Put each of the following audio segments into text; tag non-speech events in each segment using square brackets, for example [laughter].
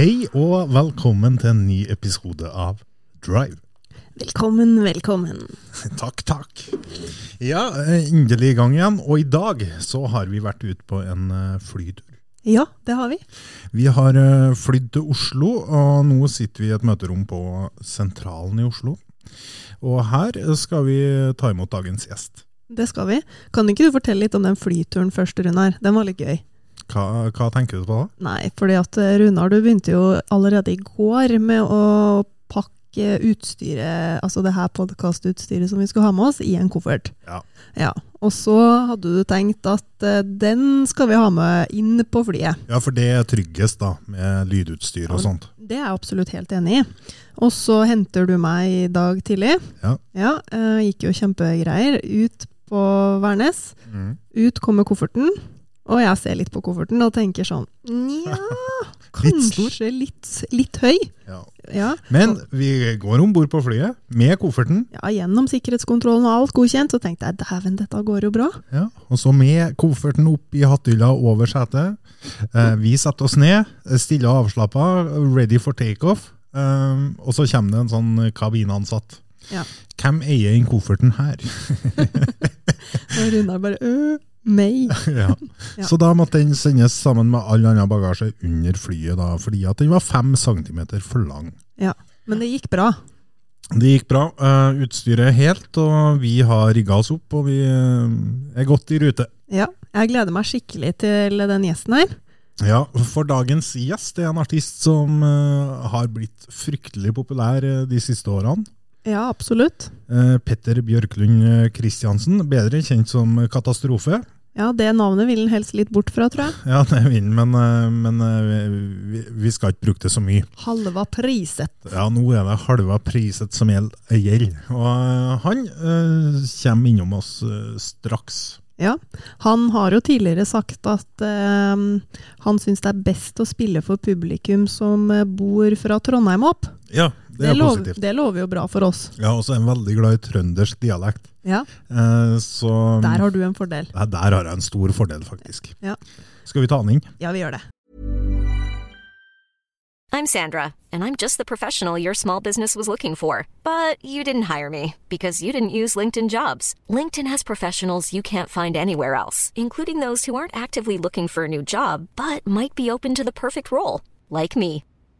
Hei og velkommen til en ny episode av Drive. Velkommen, velkommen. [laughs] Takk, takk. Ja, endelig i gang igjen. Og i dag så har vi vært ute på en eh, flytur. Ja, det har vi. Vi har eh, flydd til Oslo, og nå sitter vi i et møterom på Sentralen i Oslo. Og her skal vi ta imot dagens gjest. Det skal vi. Kan ikke du fortelle litt om den flyturen først, Runar? Den var litt gøy. Hva, hva tenker du på da? Nei, fordi at eh, Runar, du begynte jo allerede i går med å pakke utstyret, altså det her podkastutstyret som vi skulle ha med oss, i en koffert. Ja. Ja. Og så hadde du tenkt at eh, den skal vi ha med inn på flyet. Ja, for det er tryggest da, med lydutstyr og sånt. Det er jeg absolutt helt enig i. Og så henter du meg i dag tidlig. Ja. Ja, eh, gikk jo kjempegreier. Ut på Værnes. Mm. Ut kommer kofferten, og jeg ser litt på kofferten og tenker sånn Nja, [laughs] kanskje litt, litt høy. Ja. Ja. Men vi går om bord på flyet med kofferten. ja, gjennom sikkerhetskontrollen og alt godkjent, så tenkte jeg dæven, dette går jo bra. Ja, og så med kofferten opp i hatthylla over setet. Eh, vi setter oss ned, stille og avslappa, ready for takeoff. Um, og så kommer det en sånn kabinansatt. Ja. Hvem eier den kofferten her? [laughs] Og Runar bare øh, meg. [laughs] ja. Så da måtte den sendes sammen med all annen bagasje under flyet, da, fordi at den var fem centimeter for lang. Ja. Men det gikk bra. Det gikk bra. Uh, utstyret er helt, og vi har rigga oss opp, og vi eh, er godt i rute. Ja. Jeg gleder meg skikkelig til den gjesten her. Ja, for dagens gjest er en artist som uh, har blitt fryktelig populær de siste årene. Ja, absolutt. Eh, Petter Bjørklund Kristiansen, bedre kjent som Katastrofe. Ja, det navnet vil han helst litt bort fra, tror jeg. Ja, det vil han, men, eh, men eh, vi, skal ikke bruke det så mye. Halva priset. Ja, nå er det halva priset som gjelder. Og eh, han øh, kommer innom oss eh, straks. Ja, han har jo tidligere sagt at øh, han syns det er best å spille for publikum som eh, bor fra Trondheim opp. Ja, det er lov- positivt. det lover jo bra for oss. Ja, og så er veldig glad i trøndersk dialekt. Ja, Eh, så Der har du en fordel. Ja, Der har jeg en stor fordel, faktisk. Ja. Skal vi ta den inn? Ja, vi gjør det. I'm Sandra, and I'm just the professional your small business was looking for. But you didn't hire me because you didn't use LinkedIn jobs. LinkedIn has professionals you can't find anywhere else, including those who aren't actively looking for a new job but might be open to the perfect role, like me.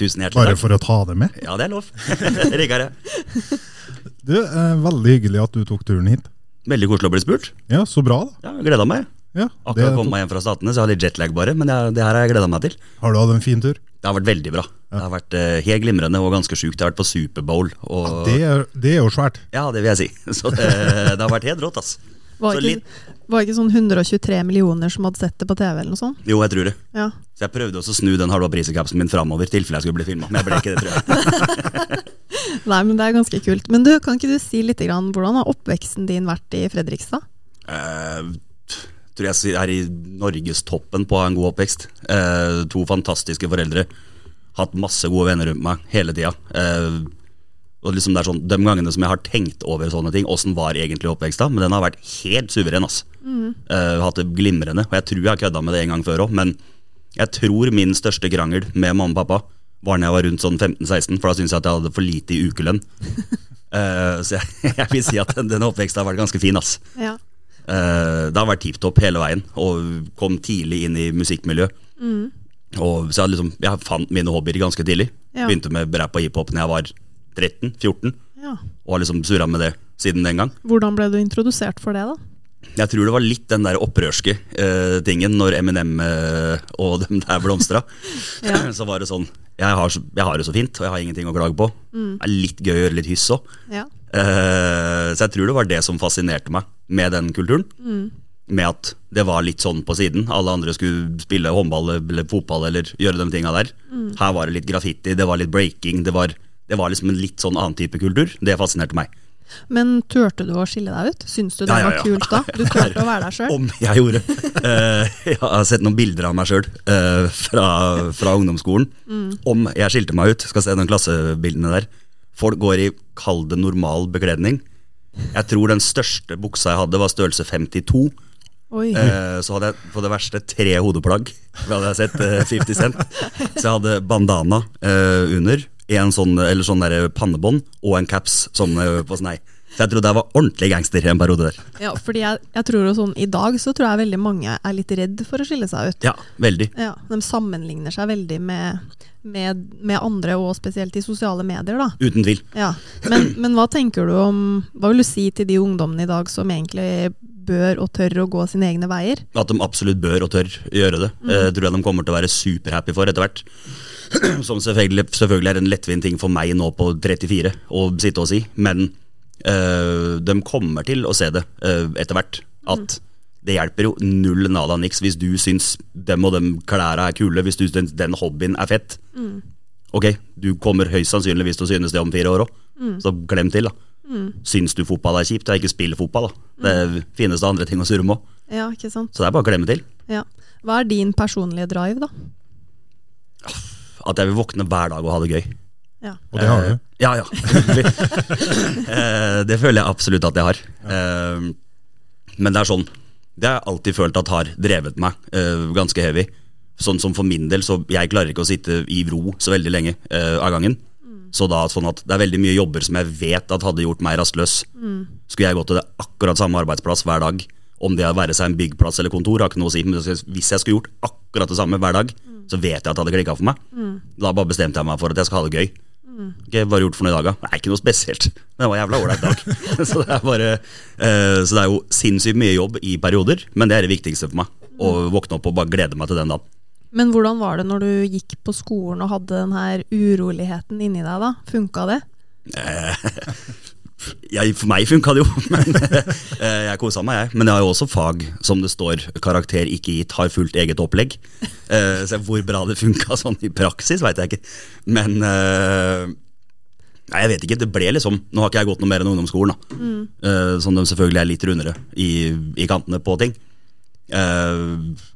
Tusen hjertelig Bare takk. for å ta det med. Ja, det er lov. Rigger [laughs] jeg. Du, eh, Veldig hyggelig at du tok turen hit. Veldig koselig å bli spurt. Ja, Så bra, da. Ja, Gleda meg. Ja, Akkurat kommet meg hjem fra Statene, så jeg har litt jetlag bare. Men jeg, det her har jeg gleda meg til. Har du hatt en fin tur? Det har vært veldig bra. Det har vært eh, helt glimrende og ganske sjukt. Jeg har vært på Superbowl. Og, Det er, det er jo svært. ja, det vil jeg si. [laughs] Så det, det har vært helt rått, ass. Var Så ikke, var det ikke sånn 123 millioner som hadde sett det på TV, eller noe sånt? Jo, jeg tror det. Ja. Så jeg prøvde også å snu den halva prisekapsen min framover, i tilfelle jeg skulle bli filma. Men jeg ble ikke det, tror jeg. [laughs] Nei, men det er ganske kult. Men du, kan ikke du si litt grann, hvordan har oppveksten din vært i Fredrikstad? Uh, tror jeg er i norgestoppen på å ha en god oppvekst. Uh, to fantastiske foreldre. Hatt masse gode venner rundt meg hele tida. Eh, og liksom det er sånn, De gangene som jeg har tenkt over sånne ting, åssen var egentlig oppveksta, men den har vært helt suveren. ass. Eh, hatt det glimrende. Og jeg tror jeg har kødda med det en gang før òg, men jeg tror min største krangel med mamma og pappa var når jeg var rundt sånn 15-16, for da syntes jeg at jeg hadde for lite i ukelønn. uh, [laughs] så jeg, jeg vil si at den, den oppveksten har vært ganske fin. ass. Ja. Uh, det har vært tipp topp hele veien, og kom tidlig inn i musikkmiljø. Og så jeg, liksom, jeg fant mine hobbyer ganske tidlig. Ja. Begynte med rap og hiphop da jeg var 13-14, ja. og har liksom surra med det siden den gang. Hvordan ble du introdusert for det, da? Jeg tror det var litt den der opprørske uh, tingen når Eminem uh, og dem der blomstra. [laughs] Ja. så var det sånn jeg har, jeg har det så fint, og jeg har ingenting å klage på. Mm. Det er litt gøy å gjøre litt hyss òg. Ja. Uh, så jeg tror det var det som fascinerte meg med den kulturen. Mm. Med at det var litt sånn på siden. Alle andre skulle spille håndball eller fotball eller gjøre de tinga der. Mm. Her var det litt graffiti, det var litt breaking. Det var, det var liksom en litt sånn annen type kultur. Det fascinerte meg. Men turte du å skille deg ut? Syns du det Ja, ja, var kult da? Du [laughs] turte å være deg sjøl? Om jeg gjorde. Eh, jeg har sett noen bilder av meg sjøl fra, fra ungdomsskolen. Om jeg skilte meg ut. Skal se den klassebildene der. Folk går i kall det normal bekledning. Jeg tror den største buksa jeg hadde, var størrelse 52. Oi. Eh, så hadde jeg på det verste tre hodeplagg. Da hadde jeg sett eh, 50 Cent. Så jeg hadde bandana eh, under, en sånn, eller sånn der pannebånd og en caps sånn eh, på snei. Så jeg trodde jeg var ordentlig gangster i en periode der. Ja, fordi jeg, jeg tror også, sånn, I dag så tror jeg veldig mange er litt redd for å skille seg ut. Ja, veldig. Ja, De sammenligner seg veldig med, med, med andre, og spesielt i sosiale medier. da. Uten tvil. Ja. Men, men hva tenker du om Hva vil du si til de ungdommene i dag som egentlig bør og tør å gå sine egne veier? At de absolutt bør og tør gjøre det. Eh, tror jeg de kommer til å være superhappy for etter hvert. [clears throat] Som selvfølgelig, selvfølgelig er en lettvint ting for meg nå på 34 å sitte og si, men øh, de kommer til å se det øh, etter hvert. At det hjelper jo null nada niks hvis du syns dem og dem klærne er kule, hvis du syns den hobbyen er fett. Ok, du kommer høyst sannsynligvis til å synes det om fire år òg, så glem til, da. Syns du fotball er kjipt, ja, ikke spiller fotball, da. Det finnes det andre ting å surre med òg. Ja? Så det er bare å klemme til. Ja. Hva er din personlige drive, da? At jeg vil våkne hver dag og ha det gøy. Ja. Og det har du. Eh, Ja, ja. [laughs] Eh, det føler jeg absolutt at jeg har. Eh, men det er sånn Det har jeg alltid følt at har drevet meg eh, ganske heavy. Sånn som for min del, så jeg klarer ikke å sitte i ro så veldig lenge eh, av gangen. Så da sånn at det er veldig mye jobber som jeg vet at hadde gjort meg rastløs. Skulle jeg gått til det akkurat samme arbeidsplass hver dag, om det å være seg en byggplass eller kontor, har ikke noe å si. Men hvis jeg skulle gjort akkurat det samme hver dag, så vet jeg at det hadde klikka for meg. Da bare bestemte jeg meg for at jeg skal ha det gøy. Ok, Hva har du gjort for noe i dag, da? Nei, ikke noe spesielt. Men det var en jævla ålreit dag. [laughs] [laughs] så, det bare, uh, så det er jo sinnssykt mye jobb i perioder, men det er det viktigste for meg. Å våkne opp og bare glede meg til den dagen. Men hvordan var det når du gikk på skolen og hadde den her uroligheten inni deg, da? Funka det? [laughs] Jeg, for meg funka det jo, [laughs] men eh, jeg kosa meg, jeg. Men jeg har jo også fag som det står 'karakter ikke gitt', har fullt eget opplegg. Eh, Så hvor bra det funka sånn i praksis, veit jeg ikke. Men eh, Nei, jeg vet ikke. Det ble liksom Nå har ikke jeg gått noe mer enn ungdomsskolen, da. Eh, Som de selvfølgelig er litt rundere i, i kantene på ting. Eh,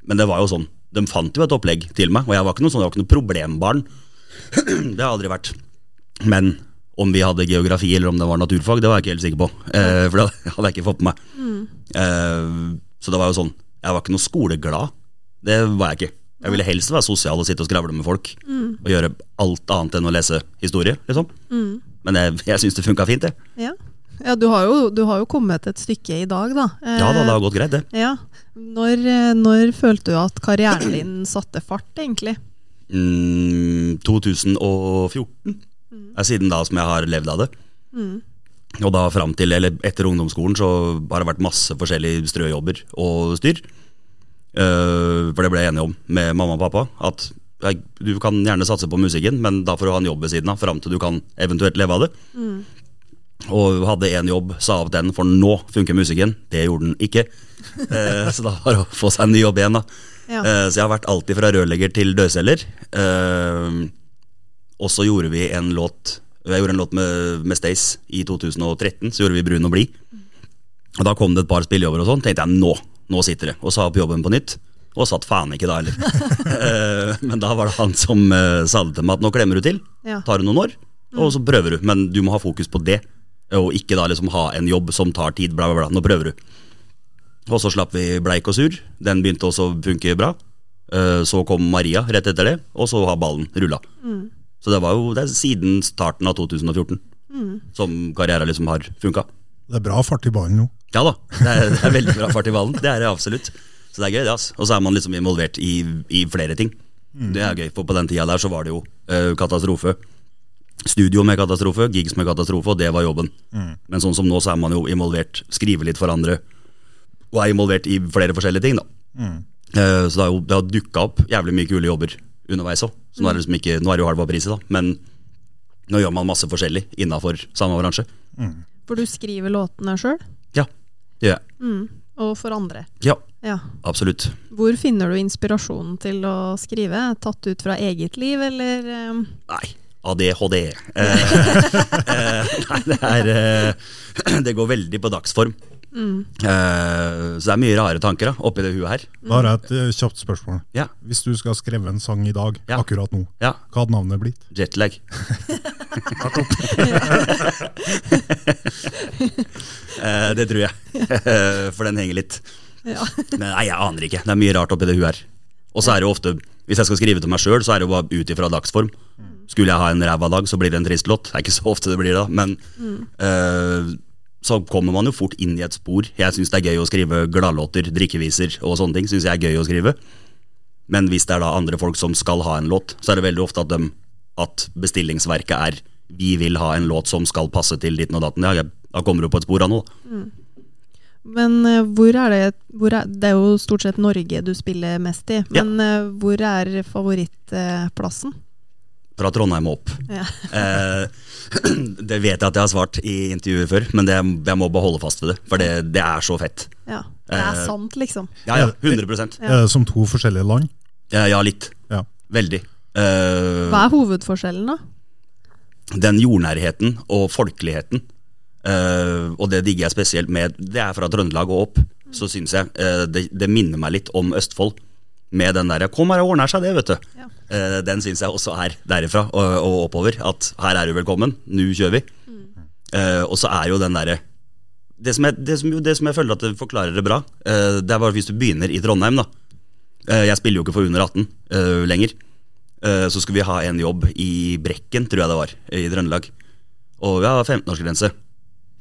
Men det var jo sånn. De fant jo et opplegg til meg, og jeg var ikke noe, sånn, jeg var ikke noe problembarn. [clears throat] det har jeg aldri vært. Men om vi hadde geografi eller om det var naturfag, det var jeg ikke helt sikker på. Eh, for det [laughs] hadde jeg ikke fått med meg. Eh, så det var jo sånn Jeg var ikke noe skoleglad. Det var jeg ikke. Jeg ville helst være sosial og sitte og skravle med folk. Og gjøre alt annet enn å lese historie, liksom. Men jeg, jeg syns det funka fint, det. Ja. Ja, du har, jo, du har jo kommet et stykke i dag, da. Eh, Ja da, det har gått greit, det. Ja. Når, eh, når følte du at karrieren din satte fart, egentlig? Mm, 2014 er siden da som jeg har levd av det. Og da fram til, eller etter ungdomsskolen så har det vært masse forskjellige strøjobber og styr. Uh, for det ble jeg enig om med mamma og pappa. At jeg, du kan gjerne satse på musikken, men da får du ha en jobb ved siden av fram til du kan eventuelt leve av det. Og hadde én jobb, sa opp den, for nå funker musikken. Det gjorde den ikke. Uh, [laughs] så da var det å få seg en ny jobb igjen, da. Ja. Uh, så jeg har vært alltid fra rørlegger til dørselger. Eh, og så gjorde vi en låt Jeg gjorde en låt med, med Stace i 2013. Så gjorde vi Brun og blid. Og da kom det et par spillejobber og sånn. Tenkte jeg nå, nå sitter det. Og sa opp jobben på nytt. Og satt faen ikke da heller. [laughs] Eh, Men da var det han som eh, sa det til meg at nå klemmer du til. Tar du noen år, og så prøver du. Men du må ha fokus på det. Og ikke da liksom ha en jobb som tar tid. Bla, bla, bla. Nå prøver du. Og så slapp vi Bleik og sur. Den begynte også å funke bra. Eh, Så kom Maria rett etter det, og så har ballen rulla. Så det var jo det siden starten av 2014 som karrieren liksom har funka. Det er bra fart i ballen nå. Ja da, det er, det er veldig bra fart i ballen. Det er det absolutt. Så det er gøy, det. ass. Og så er man liksom involvert i, i flere ting. Det er gøy, for på den tida der så var det jo uh, katastrofe. Studio med katastrofe, gigs med katastrofe, og det var jobben. Men sånn som nå, så er man jo involvert, skriver litt for andre, og er involvert i flere forskjellige ting, da. Eh, så det har jo det har dukka opp jævlig mye kule jobber underveis òg. Så nå er det liksom ikke Nå er det jo halva priset, da. Men nå gjør man masse forskjellig innafor samme bransje. For du skriver låtene sjøl, Ja, det gjør jeg. og for andre. Ja, Ja. absolutt. Hvor finner du inspirasjonen til å skrive? Tatt ut fra eget liv, eller eh, Nei, ADHD. [laughs] Eh, eh, nei, det er eh, [clears throat] Det går veldig på dagsform. Eh, så det er mye rare tanker da, oppi det huet her. Jeg et uh, kjapt spørsmål. Ja, Hvis du skal skrive en sang i dag, Ja. akkurat nå, ja. hva hadde navnet blitt? Jetlag. uh, [laughs] det tror jeg. [laughs] For den henger litt. Ja. Men nei, jeg aner ikke. Det er mye rart oppi det huet her. Og så er det jo ofte, hvis jeg skal skrive til meg sjøl, så er det jo bare ut ifra dagsform. Skulle jeg ha en ræva dag, så blir det en trist låt. Det er ikke så ofte det blir det, da, men eh, så kommer man jo fort inn i et spor. Jeg syns det er gøy å skrive gladlåter, drikkeviser og sånne ting. Synes jeg er gøy å skrive. Men hvis det er da andre folk som skal ha en låt, så er det veldig ofte at, de, at bestillingsverket er vi vil ha en låt som skal passe til ditten og datten. Ja, jeg- da kommer du på et spor av noe. Mm. Men eh, hvor er det hvor er, Det er jo stort sett Norge du spiller mest i, men ja. hvor er favorittplassen? Fra Trondheim opp. Ja. Eh, [clears throat] det vet jeg at jeg har svart i intervjuer før, men det, jeg må bare holde fast ved det. For det, det er så fett. ja. Det er Eh, sant, liksom. Ja, ja, 100 ja. som to forskjellige land? Ja, ja litt. Ja. Veldig. Eh, Hva er hovedforskjellen, da? den jordnærheten og folkeligheten, eh, og det digger jeg spesielt med Det er fra Trøndelag og opp, så syns jeg eh, det, det minner meg litt om Østfold. Med den derre 'kom her, og ordner seg', det, vet du. Ja. Eh, den syns jeg også er derifra og, og oppover. At her er du velkommen, nå kjører vi. Eh, og så er jo den derre det, det, det som jeg føler at det forklarer det bra, eh, det er bare hvis du begynner i Trondheim, da. Eh, jeg spiller jo ikke for under 18 eh, lenger. Eh, så skulle vi ha en jobb i Brekken, tror jeg det var, i Trøndelag. Og vi har 15-årsgrense.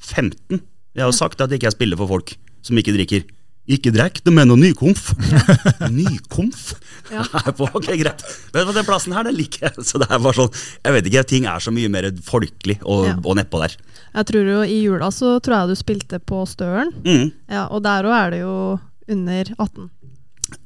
15? Jeg har jo sagt at ikke jeg spiller for folk som ikke drikker. Ikke drekk, det mener nykomf. [laughs] nykomf? Ja. [laughs] Ok, greit. Men Den plassen her, den liker jeg. Så det er bare sånn, jeg vet ikke, ting er så mye mer folkelig og, Ja. og nedpå der. Jeg tror jo I jula så tror jeg du spilte på Støren, Mm. ja, og der òg er det jo under 18.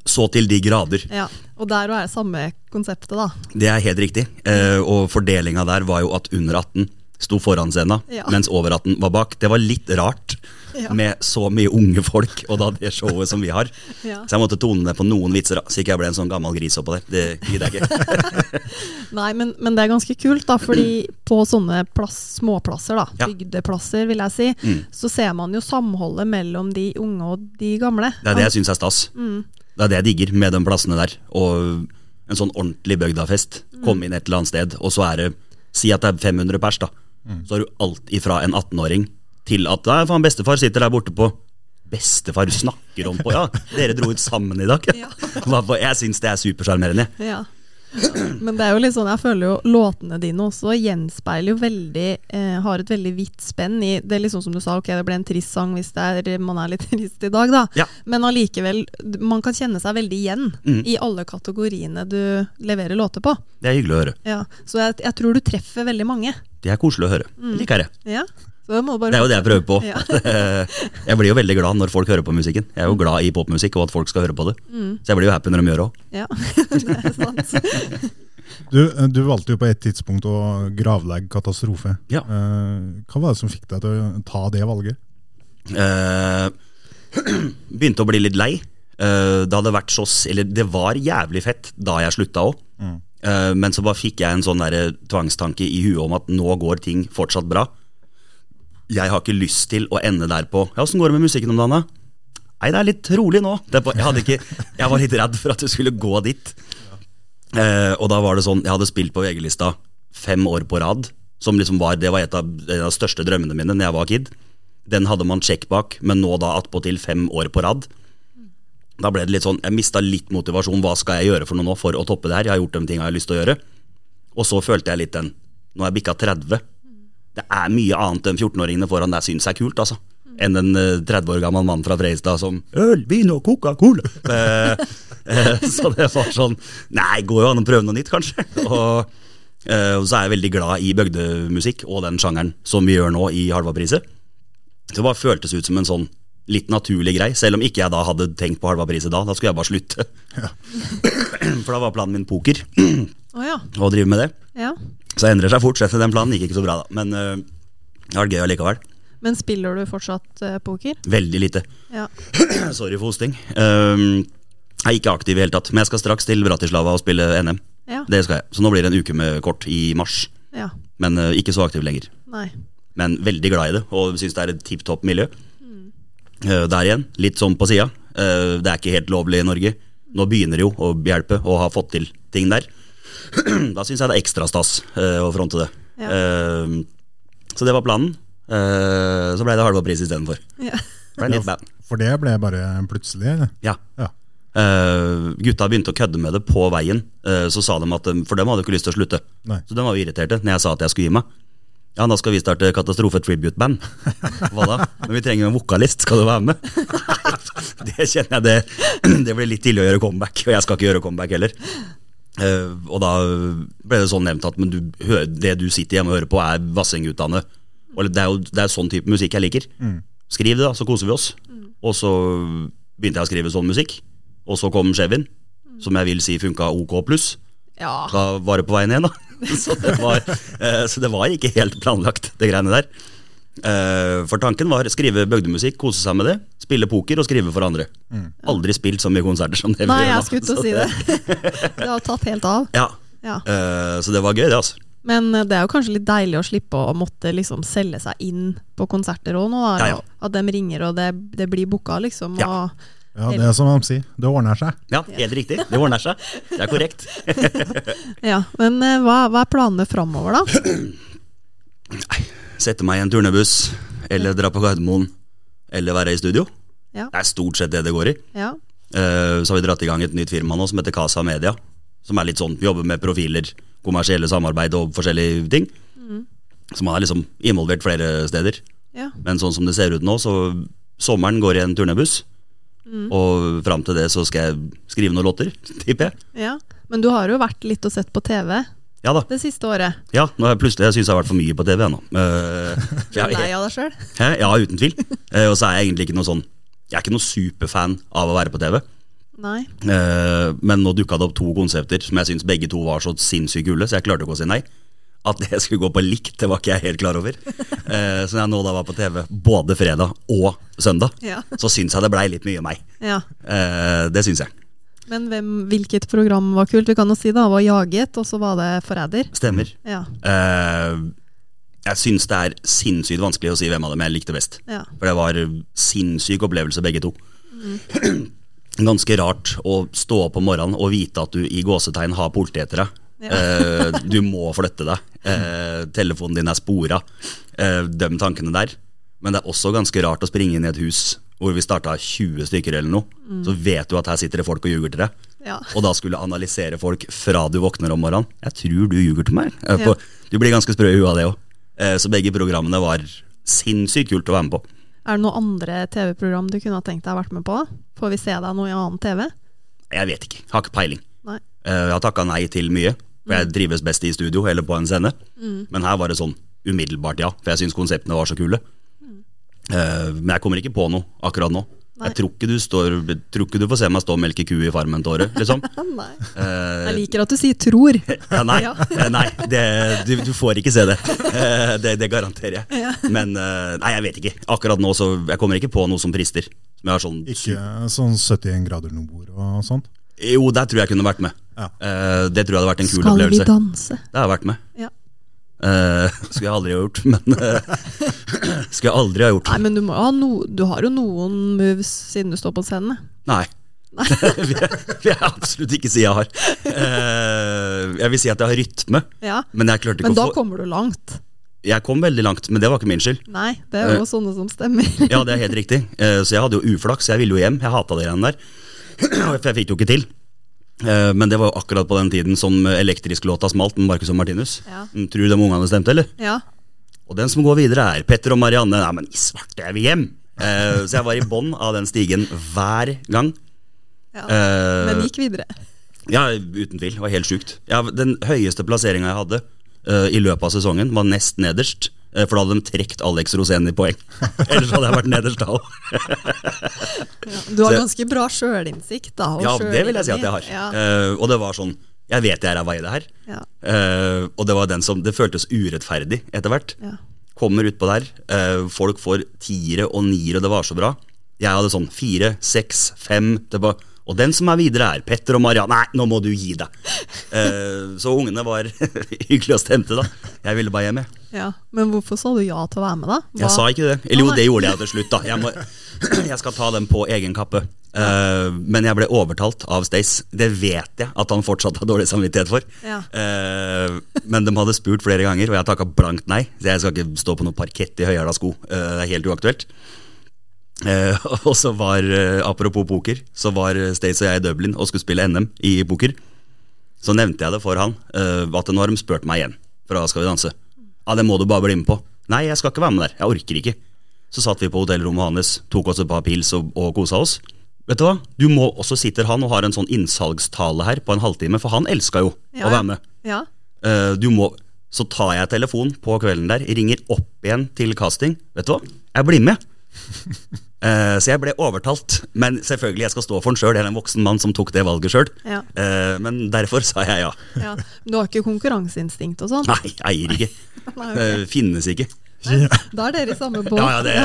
Så til de grader. Ja, Og der òg er det samme konseptet, da. Det er helt riktig. Eh, og fordelinga der var jo at under 18 sto foran scenen, Ja. mens over 18 var bak. Det var litt rart Ja. med så mye unge folk, og da det showet som vi har. [laughs] Ja. Så jeg måtte tone ned på noen vitser, da, så ikke jeg ble en sånn gammel gris oppå der. Det gidder jeg ikke. [laughs] Nei, men, men det er ganske kult, da, fordi på sånne plass, småplasser, da, Ja. bygdeplasser, vil jeg si, Mm. så ser man jo samholdet mellom de unge og de gamle. Det er det jeg syns er stas. Mm. Det er det jeg digger med de plassene der. Og en sånn ordentlig bygdafest. Mm. Komme inn et eller annet sted, og så er det Si at det er 500 pers, da. Så har du alt ifra en 18-åring til at Nei, faen, bestefar sitter der borte på Bestefar du snakker om på Ja, dere dro ut sammen i dag. Ja. [laughs] Jeg syns det er supersjarmerende. Ja. Men det er jo litt sånn, jeg føler jo låtene dine også gjenspeiler jo veldig eh, Har et veldig vidt spenn i Det er liksom som du sa, ok, det ble en trist sang hvis er, man er litt [laughs] trist i dag, da. Ja. Men allikevel, man kan kjenne seg veldig igjen Mm. i alle kategoriene du leverer låter på. Det er hyggelig å høre. Ja, Så jeg, jeg tror du treffer veldig mange. Det er koselig å høre. Mm. Liker det. Ja, det må bare Det er jo det jeg prøver på. Ja. [laughs] jeg blir jo veldig glad når folk hører på musikken. Jeg er jo glad i popmusikk og at folk skal høre på det. Mm. Så jeg blir jo happy når de gjør det òg. Ja, [laughs] det er sant. Du, du valgte jo på et tidspunkt å gravlegge Katastrofe. Ja. Eh, hva var det som fikk deg til å ta det valget? Eh, [clears throat] begynte å bli litt lei. Eh, det hadde vært så Eller det var jævlig fett da jeg slutta òg. men så bare fikk jeg en sånn der tvangstanke i huet om at nå går ting fortsatt bra. Jeg har ikke lyst til å ende der på Ja, åssen går det med musikken om dagen, da? Nei, det er litt rolig nå. På, jeg, ikke, jeg var litt redd for at det skulle gå dit. Eh, og da var det sånn Jeg hadde spilt på VG-lista fem år på rad. Som liksom var, Det var et av de største drømmene mine Når jeg var kid. Den hadde man sjekk bak, men nå da attpåtil fem år på rad. Da ble det litt sånn, Jeg mista litt motivasjon. Hva skal jeg gjøre for noe nå for å toppe det her? Jeg har gjort de tingene jeg har lyst til å gjøre. Og så følte jeg litt den Nå er jeg bikka 30. Det er mye annet enn 14-åringene foran der syns er kult, altså. Enn en eh, 30 år gammel mann fra Freistad som Øl, vin og Coca-Cola. [laughs] Eh, eh, [laughs] så det var sånn Nei, går jo an å prøve noe nytt, kanskje. [laughs] Og, eh, så er jeg veldig glad i bygdemusikk og den sjangeren som vi gjør nå i Halvapriset. Det bare føltes ut som en sånn litt naturlig grei, selv om ikke jeg da hadde tenkt på halva priset da. Da skulle jeg bare slutte. [clears throat] For da var planen min poker, [clears throat] Å ja. å drive med det. ja. Så endrer seg fort. så Den planen gikk ikke så bra, da. Men øh, det var gøy allikevel. Men spiller du fortsatt eh, poker? Veldig lite. Ja. [clears throat] Sorry for hosting. Um, jeg er ikke aktiv i hele tatt, men jeg skal straks til Bratislava og spille NM. Ja. Det skal jeg. Så nå blir det en uke med kort i mars. ja. Men øh, ikke så aktiv lenger. Nei. Men veldig glad i det, og syns det er et tipp topp miljø. Eh, der igjen, litt sånn på sida. Eh, det er ikke helt lovlig i Norge. Nå begynner det jo å hjelpe og har fått til ting der. [clears throat] da syns jeg det er ekstra stas eh, å fronte det. Ja. Så det var planen. Eh, så ble det halva pris istedenfor. Ja. For det ble bare plutselig? eller? Ja. Ja. Uh, gutta begynte å kødde med det på veien. Uh, så sa de at For dem hadde ikke lyst til å slutte. Nei. Så de var irriterte når jeg sa at jeg skulle gi meg. Ja, da skal vi starte Katastrofe Tribute-band. [laughs] Hva da? Men vi trenger en vokalist, skal du være med? det kjenner jeg det Det blir litt tidlig å gjøre comeback, og jeg skal ikke gjøre comeback heller. Eh, og da ble det sånn nevnt at men du, det du sitter hjemme og hører på, er Vassendgutane. Og det er jo det er sånn type musikk jeg liker. Skriv det, da, så koser vi oss. Og så begynte jeg å skrive sånn musikk. Og så kom Chevyen, som jeg vil si funka ok pluss. ja. Da var det på veien igjen, da. [laughs] Så det var, eh, så det var ikke helt planlagt, det greiene der. Eh, For tanken var skrive bygdemusikk, kose seg med det, spille poker og skrive for andre. Aldri spilt så mye konserter som det Nei, jeg skulle til å si det. [laughs] Det har tatt helt av. Ja, Ja. eh, så det var gøy, det, altså. Men det er jo kanskje litt deilig å slippe å måtte liksom selge seg inn på konserter òg nå. Da, Ja, ja. At de ringer og det, det blir booka, liksom. Og, Ja, det er som de sier. Det ordner seg. Ja, helt riktig. Det ordner seg. Det er korrekt. [laughs] ja. Men eh, hva, hva er planene framover, da? Sette meg i en turnebuss, eller dra på Gardermoen, eller være i studio. Ja. Det er stort sett det det går i. Ja. Uh, Så har vi dratt i gang et nytt firma nå som heter Casa Media. Som er litt sånn, vi jobber med profiler, kommersielle samarbeid og forskjellige ting. Som har liksom involvert flere steder. ja. Men sånn som det ser ut nå, så sommeren går i en turnébuss. Og fram til det så skal jeg skrive noen låter, tipper jeg. ja. Men du har jo vært litt og sett på TV Ja da. det siste året. Ja, nå er jeg plutselig, jeg syns jeg har vært for mye på TV ennå. Uh, [laughs] Du jeg- er lei av deg sjøl? Ja, uten tvil. Uh, og så er jeg egentlig ikke noe sånn Jeg er ikke noe superfan av å være på TV. Nei. Uh, men nå dukka det opp to konsepter som jeg syns begge to var så sinnssykt kule, så jeg klarte ikke å si nei. At det skulle gå på likt, det var ikke jeg helt klar over. Eh, så når jeg nå da var på TV både fredag og søndag, Ja. så syns jeg det blei litt mye meg. Ja. Eh, det syns jeg. Men hvem, hvilket program var kult? Vi kan jo si det var Jaget, og så var det Forræder. Stemmer. Ja. Eh, jeg syns det er sinnssykt vanskelig å si hvem av dem jeg likte best. Ja. For det var sinnssyk opplevelse, begge to. [clears throat] Ganske rart å stå opp om morgenen og vite at du i gåsetegn har politiet etter deg. Eh, du må flytte deg. Eh, telefonen din er spora. Eh, de tankene der. Men det er også ganske rart å springe inn i et hus hvor vi starta 20 stykker eller noe. Så vet du at her sitter det folk og ljuger til deg. Ja. og da skulle analysere folk fra du våkner om morgenen. Jeg tror du ljuger til meg. Ja. Du blir ganske sprø i huet av det òg. Så begge programmene var sinnssykt kult å være med på. Er det noen andre TV-program du kunne ha tenkt deg å vært med på? Får vi se deg noe i annen TV? Jeg vet ikke. Har ikke peiling. Nei. Jeg har takka nei til mye, for jeg trives best i studio eller på en scene. Mm. Men her var det sånn umiddelbart ja, for jeg syns konseptene var så kule. Mm. Uh, Men jeg kommer ikke på noe akkurat nå. Nei. Jeg tror ikke, du står, tror ikke du får se meg stå og melke ku i farmen til året, liksom. [laughs] Nei. Eh, Jeg liker at du sier 'tror'. [laughs] Ja, nei, Eh, nei det, du, du får ikke se det. Uh, Det, det garanterer jeg. Ja. Men eh, nei, jeg vet ikke. Akkurat nå så Jeg kommer ikke på noe som frister. Som jeg har sånn Ikke sånn 71 grader nord og sånt. Jo, der tror jeg kunne vært med. Ja. Eh, Det tror jeg hadde vært en kul Skal vi danse? Det har jeg vært med. Ja. Uh, skulle jeg aldri ha gjort, [laughs] men uh, Skulle jeg aldri ha gjort. Nei, men du, må ha no, du har jo noen moves siden du står på scenen. Nei. Nei. [laughs] vil jeg absolutt ikke si jeg har. Uh, jeg vil si at jeg har rytme, Ja. men jeg klarte ikke Men da å få kommer du langt. Jeg kom veldig langt, men det var ikke min skyld. Nei, det er jo sånne som stemmer. Ja, det er helt riktig. Eh, Så jeg hadde jo uflaks. Jeg ville jo hjem. Jeg hata de greiene der. [clears throat] For jeg fikk det jo ikke til. Eh, Men det var jo akkurat på den tiden som elektrisk-låta smalt med Marcus og Martinus. Ja. Mm, Tror du de ungene stemte, eller? Ja. Og den som går videre, er Petter og Marianne. Nei, men i svarte, jeg vil hjem! Eh, Så jeg var i bånn av den stigen hver gang. ja. uh, Men gikk videre. Ja, uten tvil. Det var helt sjukt. Ja, den høyeste plasseringa jeg hadde uh, i løpet av sesongen, var nest nederst. Eh, for da hadde de trukket Alex Rosén i poeng. [laughs] Ellers hadde jeg vært nederst da òg. Ja. Du har ganske bra sjølinnsikt, da. Ja, det vil jeg si at jeg har. Ja. Eh, og det var sånn Jeg vet jeg er ræva i det her. Ja. Eh, og det var den som Det føltes urettferdig etter hvert. Ja. Kommer utpå der, eh, folk får tiere og niere, det var så bra. Jeg hadde sånn fire, seks, fem det var, Og den som er videre, er Petter og Maria. Nei, nå må du gi deg! [laughs] Eh, så ungene var [laughs] hyggelig å stemte, da. Jeg ville bare hjem, jeg. Ja. Men hvorfor sa du ja til å være med, da? Hva- Jeg sa ikke det. Eller jo, det gjorde jeg til slutt, da. Jeg, må, [clears throat] jeg skal ta den på egen kappe. Eh, men jeg ble overtalt av Stace. Det vet jeg at han fortsatt har dårlig samvittighet for. Ja. Eh, men de hadde spurt flere ganger, og jeg takka blankt nei. Så jeg skal ikke stå på noe parkett i høyhæla sko. Det er helt uaktuelt. Eh, [laughs] og så var, eh, apropos poker, så var Stace og jeg i Dublin og skulle spille NM i poker. Så nevnte jeg det for han, eh, at nå har de spurt meg igjen fra Skal vi danse. Ja, det må du bare bli med på. Nei, jeg skal ikke være med der. Jeg orker ikke. Så satt vi på hotellrommet hans, tok oss et par pils og, og kosa oss. Vet du hva? Du må, Og så sitter han og har en sånn innsalgstale her på en halvtime, for han elska jo Ja, å være med. Ja. Eh, du må, så tar jeg telefonen på kvelden der, ringer opp igjen til casting. Vet du hva? Jeg blir med. [laughs] Eh, så jeg ble overtalt. Men selvfølgelig, jeg skal stå for den sjøl. Jeg er en voksen mann som tok det valget sjøl. Ja. men derfor sa jeg ja. ja. Du har ikke konkurranseinstinkt og sånn? Nei, [laughs] eier ikke. Nei, okay. uh, finnes ikke. Da er dere i samme båt. Ja, ja, det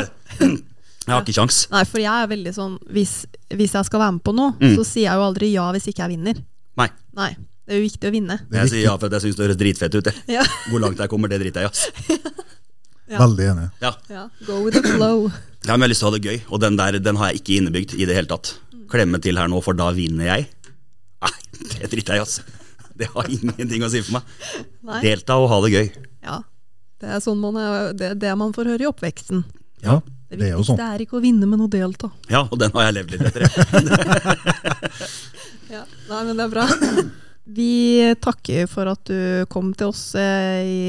Jeg har ikke kjangs. Nei, for jeg er veldig sånn Hvis, hvis jeg skal være med på noe, Mm. så sier jeg jo aldri ja hvis ikke jeg vinner. Nei. Nei. Det er jo viktig å vinne. Er Jeg sier ja for at jeg syns det høres dritfett ut. Ja. Hvor langt jeg kommer, det driter jeg i. [laughs] Ja. Veldig enig. Ja. ja. Go with the flow. Ja, men jeg har lyst til å ha det gøy, og den der den har jeg ikke innebygd i det hele tatt. Klemme til her nå, for da vinner jeg. Nei, det driter jeg i, altså. Det har ingenting å si for meg. Nei. Delta og ha det gøy. Ja. Det er sånn man er, det, er det man får høre i oppveksten. Ja, Det det er jo sånn. sånn. er ikke å vinne, men å delta. Ja, og den har jeg levd litt etter. Ja. [laughs] Nei, men det er bra. [laughs] Vi takker for at du kom til oss eh, i,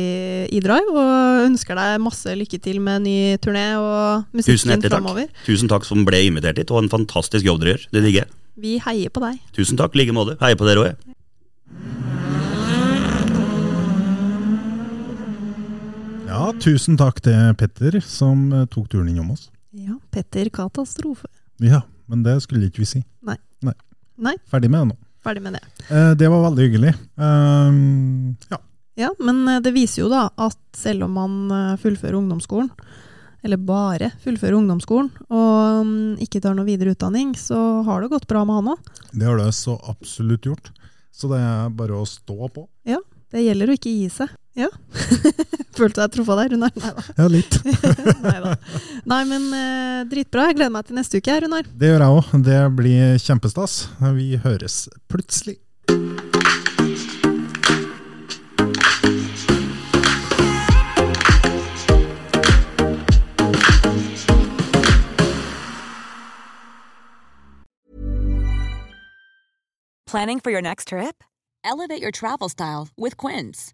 i Drive, og ønsker deg masse lykke til med ny turné og Tusen musikken hjertelig takk. framover. Tusen takk som ble invitert hit, og en fantastisk jobb dere gjør. Det digger jeg. Vi heier på deg. Tusen takk, i like måte. Heier på dere òg, jeg. Ja, tusen takk til Petter som eh, tok turen innom oss. Ja, Petter Katastrofe. Ja, men det skulle ikke vi si. Nei. Nei. Nei, Ferdig med det nå. Ferdig med det. Eh, det var veldig hyggelig. Um, ja. Ja, men eh, det viser jo da at selv om man eh, fullfører ungdomsskolen, eller bare fullfører ungdomsskolen, og mm, ikke tar noe videre utdanning, så har det gått bra med han òg. Det har det så absolutt gjort. Så det er bare å stå på. Ja, det gjelder å ikke gi seg. Ja. [laughs] Følte jeg truffa deg, Runar? Nei da. Ja, litt. [laughs] Nei, men eh, dritbra. Jeg gleder meg til neste uke, Runar. Det gjør jeg òg. Det blir kjempestas. Vi høres plutselig. Planning for your next trip? Elevate your travel style with Quince.